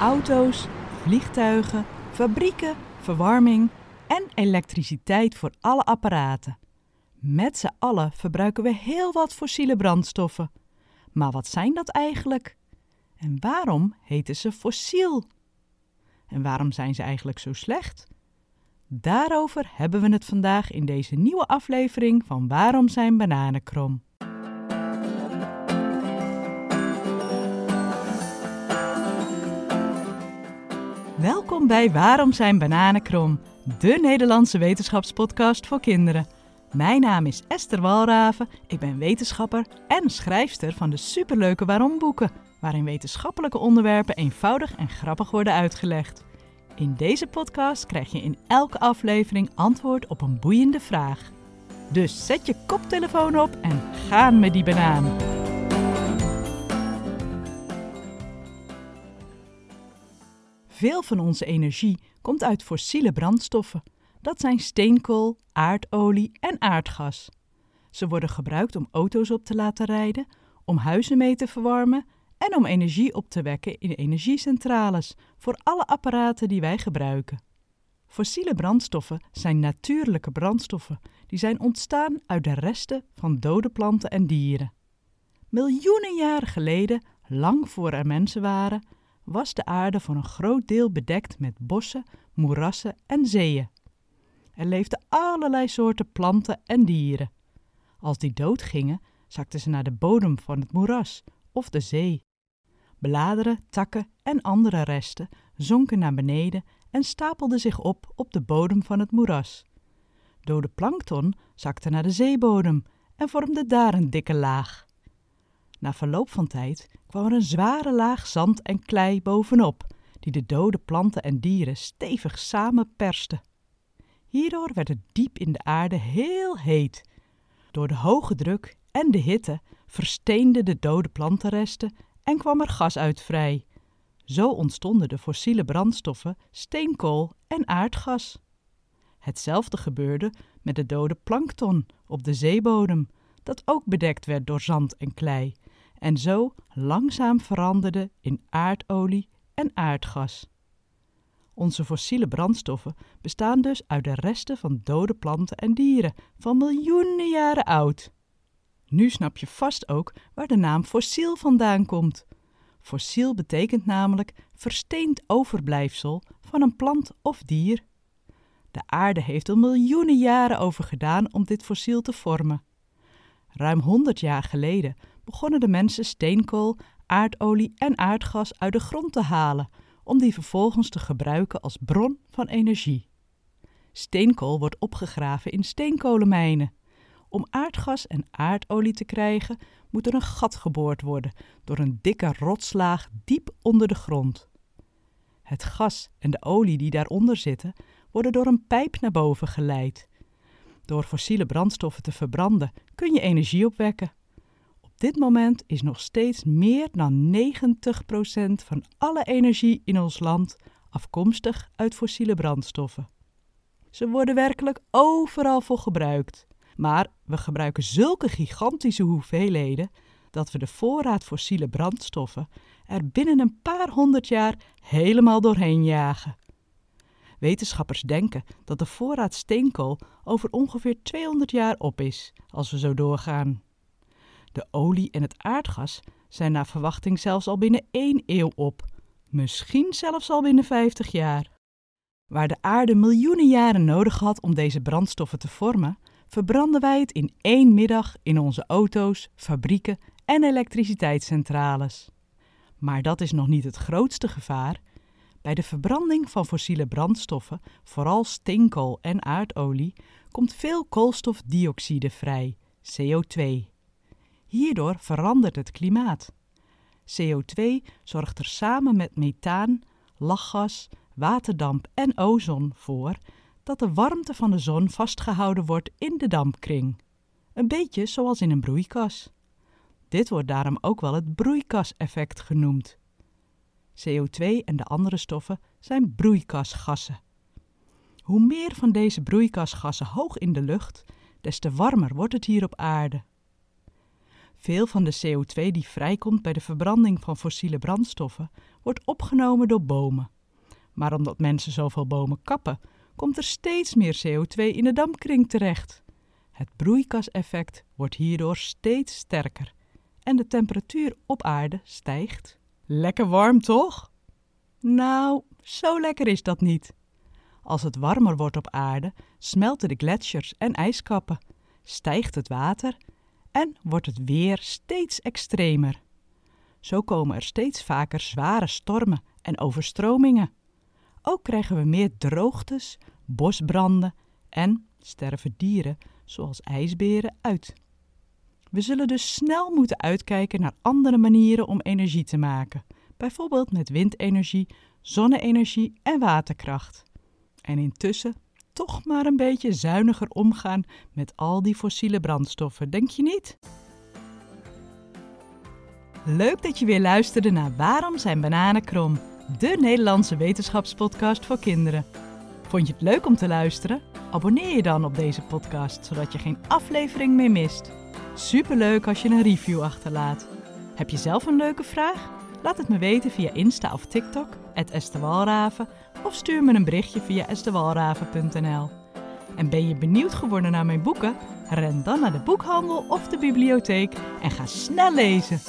auto's, vliegtuigen, fabrieken, verwarming en elektriciteit voor alle apparaten. Met z'n allen verbruiken we heel wat fossiele brandstoffen. Maar wat zijn dat eigenlijk? En waarom heten ze fossiel? En waarom zijn ze eigenlijk zo slecht? Daarover hebben we het vandaag in deze nieuwe aflevering van Waarom zijn bananen krom? Welkom bij Waarom zijn bananen krom? De Nederlandse wetenschapspodcast voor kinderen. Mijn naam is Esther Walraven, ik ben wetenschapper en schrijfster van de superleuke Waarom boeken, waarin wetenschappelijke onderwerpen eenvoudig en grappig worden uitgelegd. In deze podcast krijg je in elke aflevering antwoord op een boeiende vraag. Dus zet je koptelefoon op en gaan met die banaan. Veel van onze energie komt uit fossiele brandstoffen. Dat zijn steenkool, aardolie en aardgas. Ze worden gebruikt om auto's op te laten rijden, om huizen mee te verwarmen en om energie op te wekken in energiecentrales voor alle apparaten die wij gebruiken. Fossiele brandstoffen zijn natuurlijke brandstoffen die zijn ontstaan uit de resten van dode planten en dieren. Miljoenen jaren geleden, lang voor er mensen waren, was de aarde voor een groot deel bedekt met bossen, moerassen en zeeën. Er leefden allerlei soorten planten en dieren. Als die doodgingen, zakten ze naar de bodem van het moeras of de zee. Bladeren, takken en andere resten zonken naar beneden en stapelden zich op op de bodem van het moeras. Dode plankton zakte naar de zeebodem en vormde daar een dikke laag. Na verloop van tijd kwam er een zware laag zand en klei bovenop, die de dode planten en dieren stevig samen perste. Hierdoor werd het diep in de aarde heel heet. Door de hoge druk en de hitte versteenden de dode plantenresten en kwam er gas uit vrij. Zo ontstonden de fossiele brandstoffen steenkool en aardgas. Hetzelfde gebeurde met de dode plankton op de zeebodem, dat ook bedekt werd door zand en klei, en zo langzaam veranderde in aardolie en aardgas. Onze fossiele brandstoffen bestaan dus uit de resten van dode planten en dieren van miljoenen jaren oud. Nu snap je vast ook waar de naam fossiel vandaan komt. Fossiel betekent namelijk versteend overblijfsel van een plant of dier. De aarde heeft er miljoenen jaren over gedaan om dit fossiel te vormen. Ruim 100 jaar geleden begonnen de mensen steenkool, aardolie en aardgas uit de grond te halen, om die vervolgens te gebruiken als bron van energie. Steenkool wordt opgegraven in steenkolenmijnen. Om aardgas en aardolie te krijgen, moet er een gat geboord worden door een dikke rotslaag diep onder de grond. Het gas en de olie die daaronder zitten, worden door een pijp naar boven geleid. Door fossiele brandstoffen te verbranden kun je energie opwekken. Dit moment is nog steeds meer dan 90% van alle energie in ons land afkomstig uit fossiele brandstoffen. Ze worden werkelijk overal voor gebruikt. Maar we gebruiken zulke gigantische hoeveelheden dat we de voorraad fossiele brandstoffen er binnen een paar honderd jaar helemaal doorheen jagen. Wetenschappers denken dat de voorraad steenkool over ongeveer 200 jaar op is, als we zo doorgaan. De olie en het aardgas zijn naar verwachting zelfs al binnen één eeuw op, misschien zelfs al binnen 50 jaar. Waar de aarde miljoenen jaren nodig had om deze brandstoffen te vormen, verbranden wij het in één middag in onze auto's, fabrieken en elektriciteitscentrales. Maar dat is nog niet het grootste gevaar. Bij de verbranding van fossiele brandstoffen, vooral steenkool en aardolie, komt veel koolstofdioxide vrij, CO2. Hierdoor verandert het klimaat. CO2 zorgt er samen met methaan, lachgas, waterdamp en ozon voor dat de warmte van de zon vastgehouden wordt in de dampkring. Een beetje zoals in een broeikas. Dit wordt daarom ook wel het broeikaseffect genoemd. CO2 en de andere stoffen zijn broeikasgassen. Hoe meer van deze broeikasgassen hoog in de lucht, des te warmer wordt het hier op aarde. Veel van de CO2 die vrijkomt bij de verbranding van fossiele brandstoffen wordt opgenomen door bomen. Maar omdat mensen zoveel bomen kappen, komt er steeds meer CO2 in de dampkring terecht. Het broeikaseffect wordt hierdoor steeds sterker en de temperatuur op aarde stijgt. Lekker warm, toch? Nou, zo lekker is dat niet. Als het warmer wordt op aarde, smelten de gletsjers en ijskappen, stijgt het water en wordt het weer steeds extremer. Zo komen er steeds vaker zware stormen en overstromingen. Ook krijgen we meer droogtes, bosbranden en sterven dieren zoals ijsberen uit. We zullen dus snel moeten uitkijken naar andere manieren om energie te maken, bijvoorbeeld met windenergie, zonne-energie en waterkracht. En intussen toch maar een beetje zuiniger omgaan met al die fossiele brandstoffen, denk je niet? Leuk dat je weer luisterde naar Waarom zijn bananen krom? De Nederlandse wetenschapspodcast voor kinderen. Vond je het leuk om te luisteren? Abonneer je dan op deze podcast, zodat je geen aflevering meer mist. Superleuk als je een review achterlaat. Heb je zelf een leuke vraag? Laat het me weten via Insta of TikTok, @estewalraven, of stuur me een berichtje via estewalraven.nl. En ben je benieuwd geworden naar mijn boeken? Ren dan naar de boekhandel of de bibliotheek en ga snel lezen.